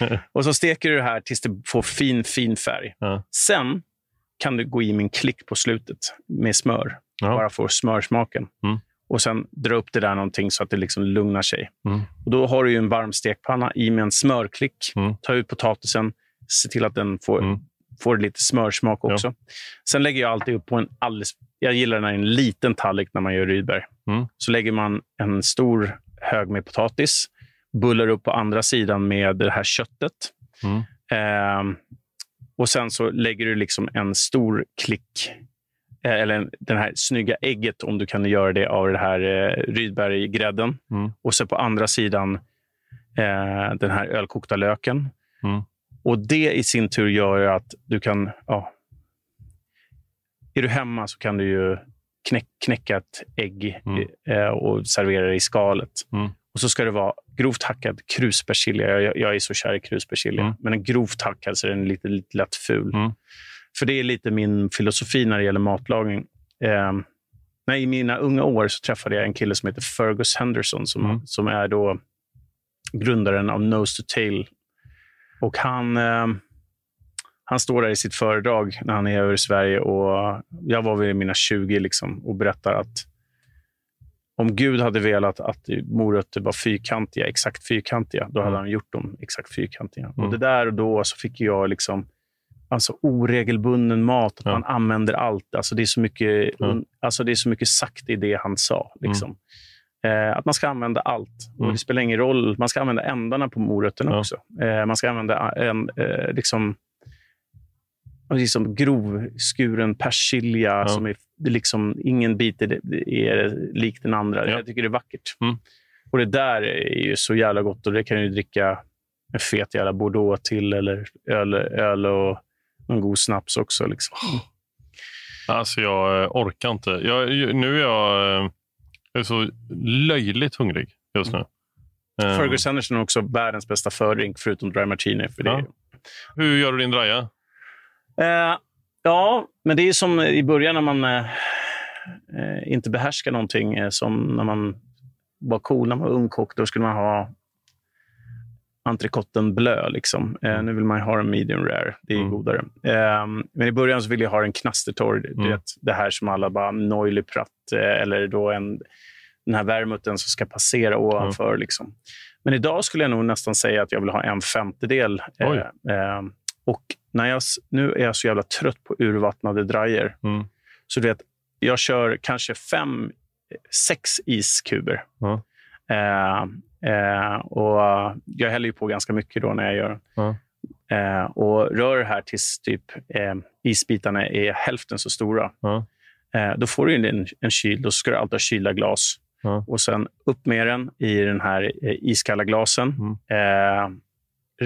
ja, och så steker du det här tills det får fin, fin färg. Ja. Sen kan du gå i en klick på slutet med smör. Bara få smörsmaken. Mm. Och sen dra upp det där någonting så att det liksom lugnar sig. Mm. Och då har du en varm stekpanna i med en smörklick. Mm. Ta ut potatisen, se till att den får, Får lite smörsmak också. Sen lägger jag alltid upp på en alldeles... Jag gillar när det är en liten tallrik när man gör rydberg. Mm. Så lägger man en stor hög med potatis, bullar upp på andra sidan med det här köttet. Mm. Ehm, och sen så lägger du liksom en stor klick, eh, eller den här snygga ägget, om du kan göra det av det här eh, Rydberggrädden. Mm. Och så på andra sidan eh, den här ölkokta löken. Mm. Och det i sin tur gör att du kan... Ja, är du hemma så kan du ju knäck, knäcka ett ägg Mm. eh, och servera det i skalet. Mm. Och så ska det vara grovt hackad kruspersilja. Jag, jag är så kär i kruspersilja. Mm. Men en grovt hackad så är den lite, lite lätt ful. Mm. För det är lite min filosofi när det gäller matlagning. Eh, när I mina unga år så träffade jag en kille som heter Fergus Henderson som, Mm. som är då grundaren av Nose to Tail. Och han, eh, han står där i sitt föredrag när han är över i Sverige. och Jag var vid mina 20 liksom, och berättar att om Gud hade velat att morötter var fyrkantiga, exakt fyrkantiga, då hade Mm. han gjort dem exakt fyrkantiga. Mm. Och det där och då så fick jag liksom alltså oregelbunden mat, att Ja. man använder allt. Alltså det, är så mycket, Ja. alltså det är så mycket sagt i det han sa. Liksom. Eh, att man ska använda allt. Och Mm. Det spelar ingen roll. Man ska använda ändarna på morötterna Ja. också. Eh, man ska använda en, eh, liksom, liksom grovskuren persilja. Ja. Som är, liksom, ingen bit är, är lik den andra. Ja. Jag tycker det är vackert. Mm. Och Det där är ju så jävla gott. och Det kan du dricka en fet jävla Bordeaux till eller öl, öl och en god snaps också. Liksom. Alltså, jag eh, orkar inte. Jag, nu är jag, eh, jag är så löjligt hungrig just nu. Eh, Fergus Henderson är också världens bästa fördrink, förutom dry martini. För det Ja. Hur gör du din draja? Eh, ja, men det är som i början när man eh, inte behärskar någonting. Eh, som när man var cool, när man var ungkock. Då skulle man ha entrecoten blö. Liksom. Eh, nu vill man ha den medium rare. Det är Mm. godare. Eh, men i början så ville jag ha den knastertorr. Mm. vet, det här som alla bara Noily Pratt eller då en, den här vermuten som ska passera ovanför. Liksom. Men idag skulle jag nog nästan säga att jag vill ha en femtedel. Eh, eh, och när jag, nu är jag så jävla trött på urvattnade drajer. Mm. Så du vet, jag kör kanske fem, sex iskuber. Ja. Eh, eh, och jag häller ju på ganska mycket då när jag gör eh, Och rör det här tills typ, eh, isbitarna är hälften så stora. Eh, då får du en, en kyl. Då ska du alltid ha kylda glas. Ja. Och sen upp med den i den här eh, iskalla glasen. Mm. Eh,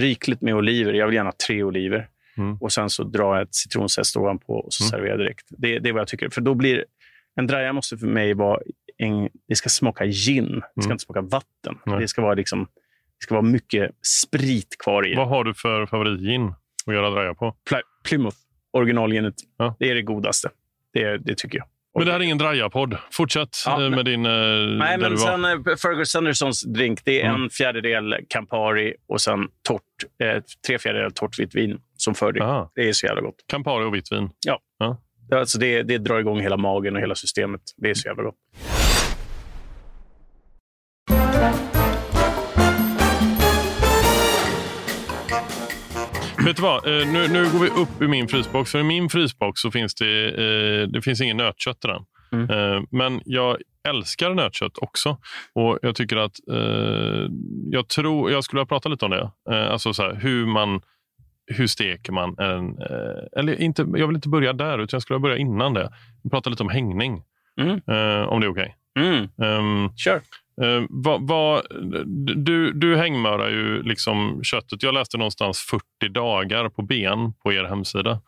rikligt med oliver. Jag vill gärna ha tre oliver. Mm. Och sen så jag ett citronzest ovanpå och så Mm. serverar jag direkt. Det, det är vad jag tycker. För då blir En draja måste för mig vara... En, det ska smaka gin. Det ska Mm. inte smaka vatten. Det ska vara liksom... Det ska vara mycket sprit kvar i. Vad har du för favoritgin att göra draja på? Ply- Plymouth, originalginet. Ja. Det är det godaste. Det, det tycker jag. Men det här är ingen draja-podd. Fortsätt Ja, eh, med din... eh, Nej, men sen eh, Fergus Sandersons drink, det är Mm. en fjärdedel Campari och sen torrt, eh, tre fjärdedelar torrt vitt vin som fördrink. Aha. Det är så jävla gott. Campari och vitt vin. Det- Alltså det, det drar igång hela magen och hela systemet. Det är så jävla gott. Vet du vad? Eh, Nu, nu går vi upp i min frysbox. För I min frysbox så finns det, eh, det finns ingen nötkött i den. Mm. Eh, men jag älskar nötkött också. Och Jag tycker att eh, jag tror, jag skulle vilja prata lite om det. Alltså så här, hur man hur steker man en... Eller inte, jag vill inte börja där, utan jag skulle vilja börja innan det. Vi pratar lite om hängning, Mm. om det är okej. Mm. Ehm, Kör. Eh, vad, vad, du, du hängmörar ju liksom köttet. Jag läste någonstans 40 dagar på ben på er hemsida.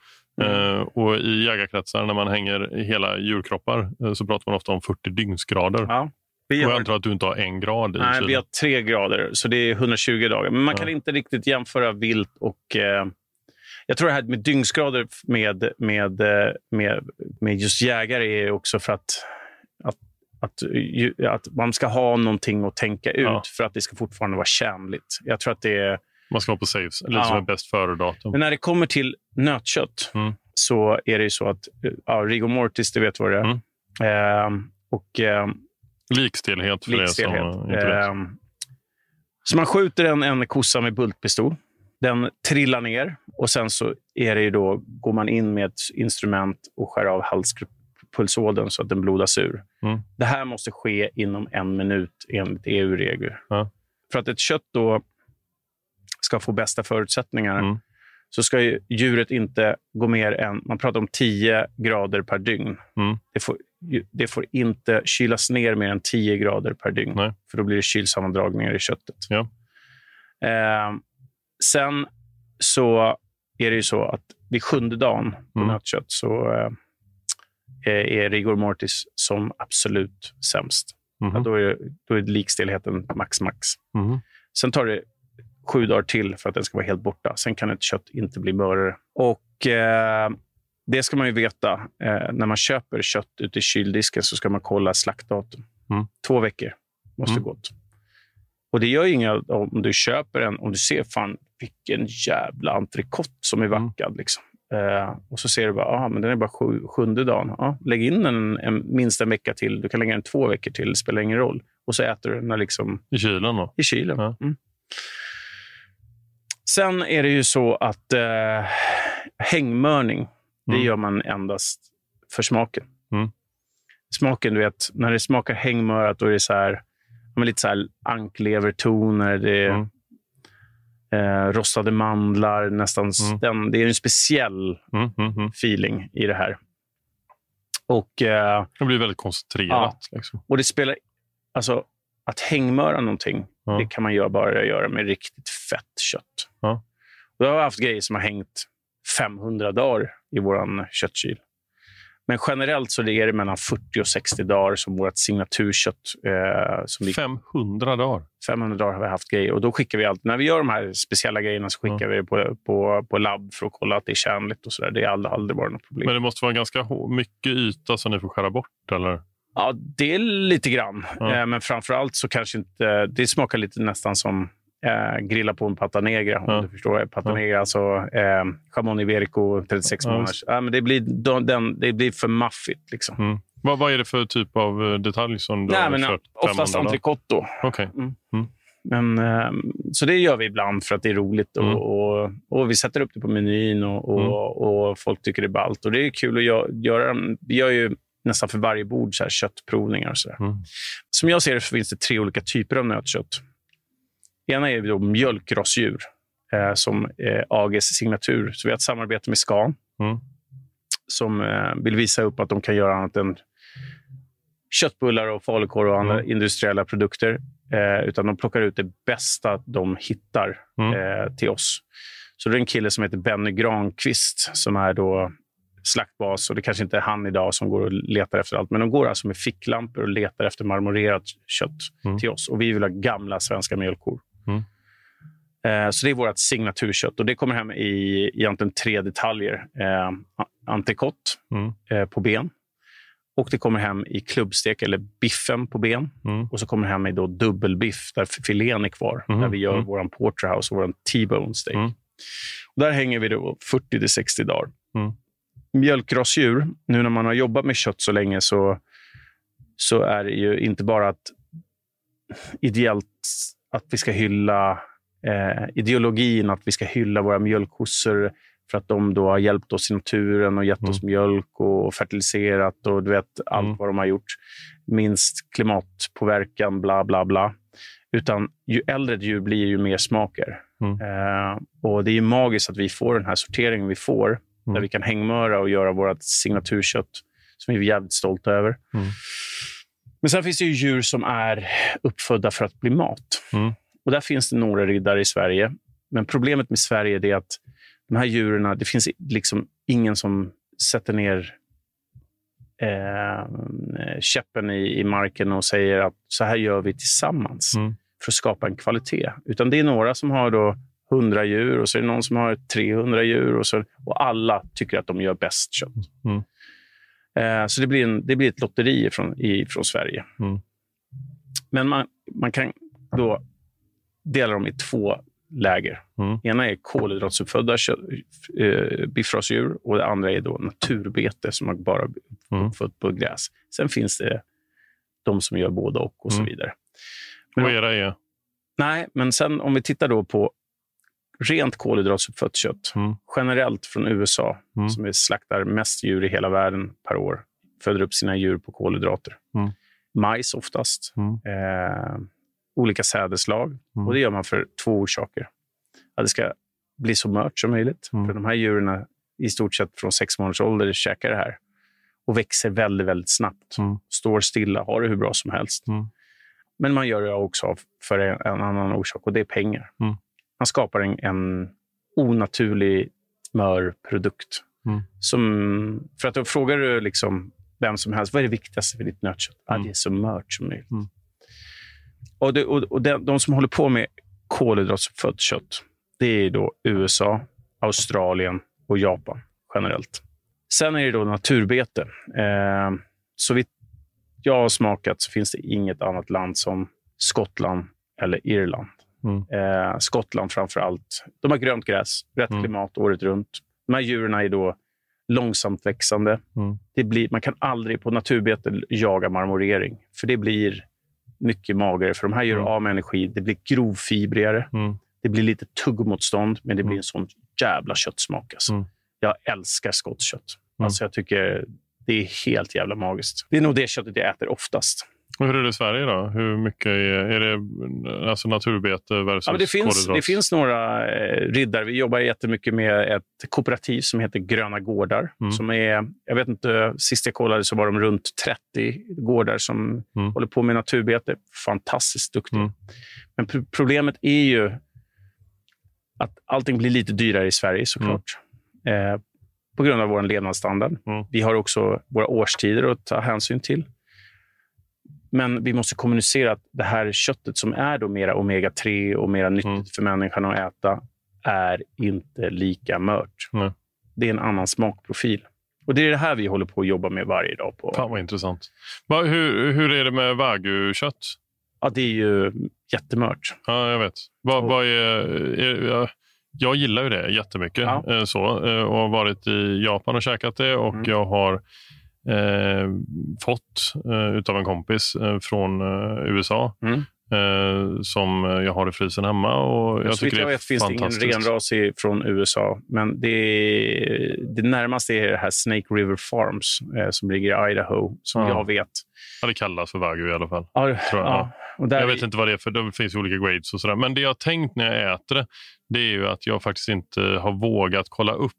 Eh, och I jägarkretsar, när man hänger hela djurkroppar, eh, så pratar man ofta om 40 dygnsgrader. Ja. Vi Och jag har, antar att du inte har en grad i nej, kylen. vi har tre grader, så det är 120 dagar. Men man kan Ja. inte riktigt jämföra vilt och... Eh, jag tror det här med dygnsgrader med, med, eh, med, med just jägare är också för att, att, ju, att man ska ha någonting att tänka ut Ja. för att det ska fortfarande vara tjänligt. Jag tror att det är... Man ska vara på safe, lite Ja. som ett bäst före-datum. Men när det kommer till nötkött Mm. så är det ju så att ja, rigor mortis, det vet vad det är. Mm. Ehm, och ehm, Likstillhet för Likstelhet. er som inte vet. Ehm, så man skjuter en, en kossa med bultpistol. Den trillar ner och sen så är det ju då, går man in med ett instrument och skär av halspulsådern så att den blodas ur. Mm. Det här måste ske inom en minut enligt EU-regler. Ja. För att ett kött då ska få bästa förutsättningar Mm. så ska ju djuret inte gå mer än, man pratar om 10 grader per dygn. Mm. Det, får, det får inte kylas ner mer än 10 grader per dygn. Nej. För då blir det kylsammandragningar i köttet. Ja. Eh, sen så är det ju så att vid sjunde dagen på Mm. nötkött så eh, är rigor mortis som absolut sämst. Mhm. Ja, då, är, då är likstillheten max max. Mhm. Sen tar det sju dagar till för att den ska vara helt borta. Sen kan ett kött inte bli mörare. Och eh, det ska man ju veta. Eh, när man köper kött ute i kyldisken så ska man kolla slaktdatum. Mm. Två veckor måste Mm. gått. Och det gör inget om du köper en, om du ser fan vilken jävla entrecote som är Mm. vackad. Liksom. Eh, och så ser du bara, ah, men den är bara sju, sjunde dagen. Ja, lägg in den en, minst en vecka till. Du kan lägga den två veckor till, det spelar ingen roll. Och så äter du den när liksom I kylen då? i kylen. Ja. Mm. Sen är det ju så att eh, hängmörning, det Mm. gör man endast för smaken. Mm. Smaken, du vet, när det smakar hängmörat då är det så här, lite så här anklevertoner, det är Mm. Eh, rostade mandlar, nästan Mm. den, det är en speciell Mm, mm, mm. feeling i det här. Och eh, Det blir väldigt koncentrerat. Liksom. och det spelar... Alltså, att hängmöra någonting, Ja. det kan man göra, bara göra med riktigt fett kött. Ja. Jag har haft grejer som har hängt 500 dagar i vår köttkyl. Men generellt så är det mellan 40 och 60 dagar som vårt signaturkött. Eh, som vi, 500 dagar. 500 dagar har vi haft grejer. Och då skickar vi allt. När vi gör de här speciella grejerna så skickar vi det på, på, på labb för att kolla att det är tjänligt. och så där. Det har aldrig, aldrig varit något problem. Men det måste vara ganska mycket yta som ni får skära bort, eller? Ja, det är lite grann. Ja. Eh, men framför allt så kanske inte... Det smakar lite nästan som eh, grilla på en pata negra, om Ja. du förstår. Pata Ja. negra, alltså eh, Chamon Iberico, 36 Ja, månaders. Ja, men det, blir, de- den, det blir för maffigt. Liksom. Mm. Vad, vad är det för typ av eh, detalj som du Nej, har men, kört? oftast 500 dagar? entrecote. då. Okej. Men, eh, så det gör vi ibland för att det är roligt. Och, Mm. och, och Vi sätter upp det på menyn och, och, Mm. och folk tycker det är ballt. Och det är kul att gö- göra. Vi gör ju nästan för varje bord så här köttprovningar. Och så. Mm. Som jag ser det så finns det tre olika typer av nötkött. Ena är då mjölkrassdjur eh, som eh, AGs signatur. Så vi har ett samarbete med Scan Mm. som eh, vill visa upp att de kan göra annat än köttbullar och falukorv och andra Mm. industriella produkter. Eh, utan de plockar ut det bästa de hittar Mm. eh, till oss. Så det är en kille som heter Benny Granqvist som är då slaktbas. Och det kanske inte är han idag som går och letar efter allt. Men de går alltså med ficklampor och letar efter marmorerat kött Mm. till oss. Och vi vill ha gamla svenska mjölkkor. Mm. Eh, Så det är vårt signaturkött. Och det kommer hem i egentligen tre detaljer. Eh, entrecote Mm. eh, på ben. Och det kommer hem i klubbstek, eller biffen på ben. Mm. Och så kommer det hem i då dubbelbiff, där filén är kvar. Mhm, Där vi gör mm. vår porterhouse och vår T-bone steak. Mm. Och där hänger vi då 40-60 dagar. Mm. Mjölkrassdjur, nu när man har jobbat med kött så länge så, så är det ju inte bara att ideellt att vi ska hylla eh, ideologin att vi ska hylla våra mjölkkossor För att de då har hjälpt oss i naturen och gett Mm. oss mjölk och fertiliserat och du vet allt Mm. vad de har gjort. Minst klimatpåverkan, bla bla bla. Utan ju äldre ett djur blir, ju mer smaker. Mm. Eh, och Det är magiskt att vi får den här sorteringen vi får, Mm. där vi kan hängmöra och göra vårt signaturkött som vi är jävligt stolta över. Men sen finns det ju djur som är uppfödda för att bli mat. Mm. Och Där finns det några riddare i Sverige. Men problemet med Sverige är att de här djuren, det finns liksom ingen som sätter ner eh, käppen i, i marken och säger att så här gör vi tillsammans Mm. för att skapa en kvalitet. Utan det är några som har då 100 djur och så är det någon som har 300 djur och, så, och alla tycker att de gör bäst kött. Mm. Eh, så det blir, en, det blir ett lotteri från, i, från Sverige. Mm. Men man, man kan då dela dem i två läger. Mm. Ena är kolhydratsuppfödda eh, biffrasdjur och det andra är då naturbete som man bara Mm. uppfött på gräs. Sen finns det de som gör både och och så Mm. vidare. Men Och era är? Nej, men sen om vi tittar då på rent kolhydratsuppfött kött, Mm. generellt från USA, Mm. som är slaktar mest djur i hela världen per år, föder upp sina djur på kolhydrater. Mm. Majs oftast, Mm. eh, olika sädeslag. Mm. Och Det gör man för två orsaker. Att det ska bli så mört som möjligt. Mm. För de här djuren i stort sett från sex månaders ålder käkar det här och växer väldigt, väldigt snabbt. Står stilla, har det hur bra som helst. Men man gör det också för en, en annan orsak och det är pengar. Mm. Man skapar en, en onaturlig mör produkt. Mm. Som, för att då frågar du liksom vem som helst, vad är det viktigaste för ditt nötkött? Ja, Mm. det är så mört som möjligt. Mm. Och, det, och, och de, de som håller på med kolhydratsuppfött kött, det är då USA, Australien och Japan generellt. Sen är det då naturbete. Eh, så vitt jag har smakat så finns det inget annat land som Skottland eller Irland. Mm. Eh, Skottland framför allt. De har grönt gräs, rätt Mm. klimat året runt. De här djuren är då långsamt växande. Mm. Det blir, man kan aldrig på naturbete jaga marmorering, för det blir mycket magare. För de här gör Mm. av med energi. Det blir grovfibrigare. Mm. Det blir lite tuggmotstånd, men det blir en sån jävla köttsmak. Alltså. Jag älskar skottkött. Alltså, jag tycker det är helt jävla magiskt. Det är nog det köttet jag äter oftast. Och hur är det i Sverige då? Hur mycket är, är det alltså naturbete versus Ja, det, finns, det finns några eh, riddare. Vi jobbar jättemycket med ett kooperativ som heter Gröna gårdar. Mm. Som är, jag vet inte, sist jag kollade så var de runt 30 gårdar som Mm. håller på med naturbete. Fantastiskt duktiga. Mm. Men pro- problemet är ju att allting blir lite dyrare i Sverige såklart. Eh, på grund av vår levnadsstandard. Mm. Vi har också våra årstider att ta hänsyn till. Men vi måste kommunicera att det här köttet som är då mera omega-3 och mera nyttigt Mm. för människan att äta är inte lika mört. Nej. Det är en annan smakprofil. Och Det är det här vi håller på att jobba med varje dag. på. Fan vad intressant. Va, hur, hur är det med wagyu-kött? Ja, det är ju jättemört. Ja, jag vet. Vad, Och- vad är, är, jag, jag gillar ju det jättemycket. Ja. eh, Så, eh, och har varit i Japan och käkat det. Och Mm. jag har eh, fått eh, utav en kompis eh, från eh, USA. Mm. Eh, som jag har i frysen hemma. Och jag så tycker jag vet finns det ingen renrasig från USA. Men det, är, det närmaste är det här Snake River Farms eh, som ligger i Idaho, som Ja. jag vet. Ja, det kallas för wagyu i alla fall. Ja, Tror jag, ja. Och där Jag vet inte vad det är för det finns olika grades och sådär. Men det jag har tänkt när jag äter det, det är ju att jag faktiskt inte har vågat kolla upp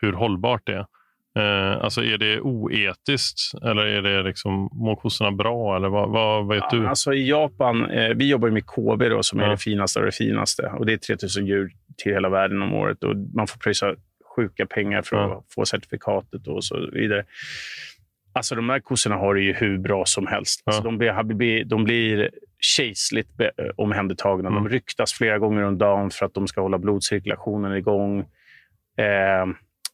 hur hållbart det är. Eh, alltså är det oetiskt eller är det liksom, mår kossorna bra eller vad, vad vet du? Alltså I Japan, eh, vi jobbar med KB då, som är Ja. det finaste av det finaste. Och Det är 3000 djur till hela världen om året. Och Man får pröjsa sjuka pengar för Ja. att få certifikatet och så vidare. Alltså De här kossorna har det ju hur bra som helst. Alltså, Ja. de, blir, de blir kejsligt be- omhändertagna. Mm. De ryktas flera gånger om dagen för att de ska hålla blodcirkulationen igång. Eh,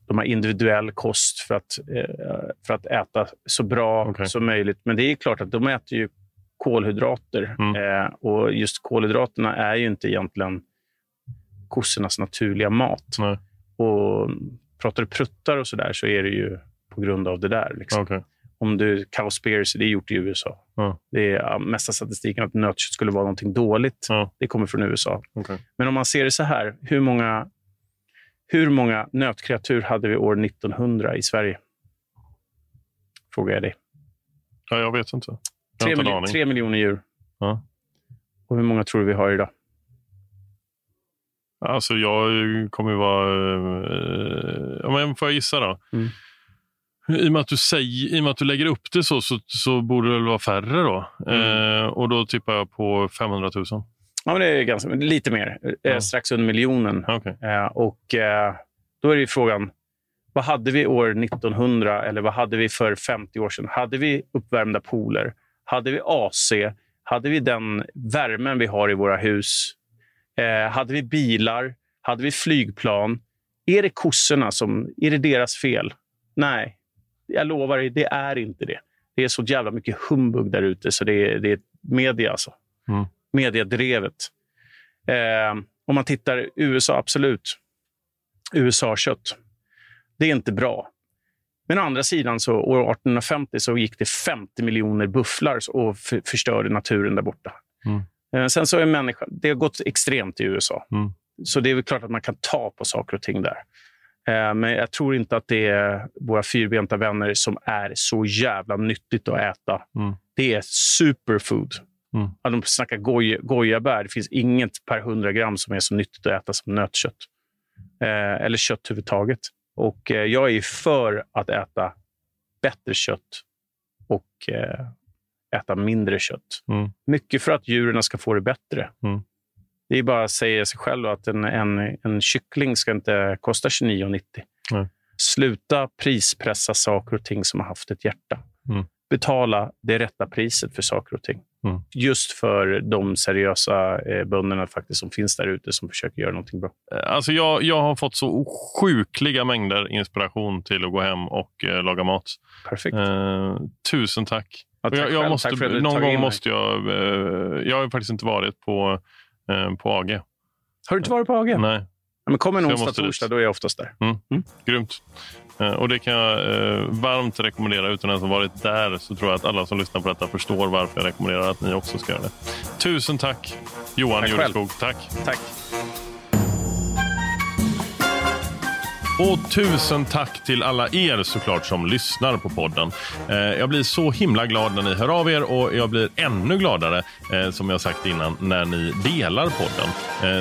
de har individuell kost för att, eh, för att äta så bra Okej. som möjligt. Men det är klart att de äter ju kolhydrater. Mm. Eh, och just kolhydraterna är ju inte egentligen kossornas naturliga mat. Nej. Och pratar du pruttar och så där så är det ju på grund av det där. Liksom. Okej. Om du cowspiracy, det är gjort i USA. Ja. Det är mesta statistiken att nötkött skulle vara någonting dåligt. Ja. Det kommer från USA. Okej. Men om man ser det så här, hur många Hur många nötkreatur hade vi år 1900 i Sverige? Frågar jag dig. Ja, jag vet inte. Jag Tre, inte en miljo- aning. tre miljoner djur. Ja. Och hur många tror du vi har idag? Alltså, jag kommer ju vara... eh, men får jag gissa då? Mm. I och, med att du säger, I och att du lägger upp det så, så, så borde det väl vara färre då. Mm. Eh, och då tippar jag på 500 000. Ja, men det är ganska, lite mer. Eh, Ja. Strax under miljonen. Okej. Eh, och eh, Då är det frågan, vad hade vi år 1900 eller vad hade vi för 50 år sedan? Hade vi uppvärmda pooler? Hade vi AC? Hade vi den värmen vi har i våra hus? Eh, hade vi bilar? Hade vi flygplan? Är det kossorna som... Är det deras fel? Nej, jag lovar dig, det är inte det. Det är så jävla mycket humbug där ute så det är, det är media alltså. Mm. Mediadrevet. Eh, om man tittar USA, absolut. USA-kött. Det är inte bra. Men å andra sidan, så år 1850 så gick det 50 miljoner bufflar och förstörde naturen där borta. Mm. Eh, Sen så är människan, det har gått extremt i USA. Mm. Så det är väl klart att man kan ta på saker och ting där. Eh, Men jag tror inte att det är våra fyrbenta vänner som är så jävla nyttigt att äta. Mm. Det är superfood. Mm. Ja, de snackar goj, gojabär. Det finns inget per 100 gram som är så nyttigt att äta som nötkött. Eh, eller kött överhuvudtaget. Och eh, jag är för att äta bättre kött och eh, äta mindre kött. Mm. Mycket för att djuren ska få det bättre. Mm. Det är bara att säga sig själv att en, en, en kyckling ska inte kosta 29,90. Nej. Sluta prispressa saker och ting som har haft ett hjärta. Mm. Betala det rätta priset för saker och ting. Mm. Just för de seriösa eh, bönderna faktiskt som finns där ute som försöker göra någonting bra. Eh, Alltså jag, jag har fått så sjukliga mängder inspiration till att gå hem och eh, laga mat. Perfekt. Eh, tusen tack. Ja, tack jag, jag måste, Tack någon gång måste jag... Eh, jag har faktiskt inte varit på, eh, på AG. Har du inte varit på AG? Nej, Ja, men kom en onsdag, dit. torsdag, då är jag oftast där. grymt. Eh, och Det kan jag eh, varmt rekommendera. Utan ens ha varit där så tror jag att alla som lyssnar på detta förstår varför jag rekommenderar att ni också ska göra det. Tusen tack, Johan. Jureskog. Tack. Tack. Och tusen tack till alla er såklart som lyssnar på podden. Eh, jag blir så himla glad när ni hör av er och jag blir ännu gladare, eh, som jag sagt innan, när ni delar podden.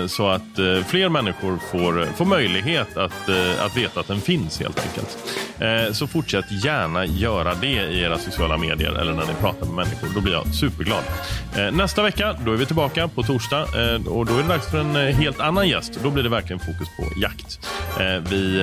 Eh, så att fler människor får, får möjlighet att, att veta att den finns helt enkelt. Så fortsätt gärna göra det i era sociala medier eller när ni pratar med människor. Då blir jag superglad. Nästa vecka då är vi tillbaka på torsdag och då är det dags för en helt annan gäst. Då blir det verkligen fokus på jakt. Vi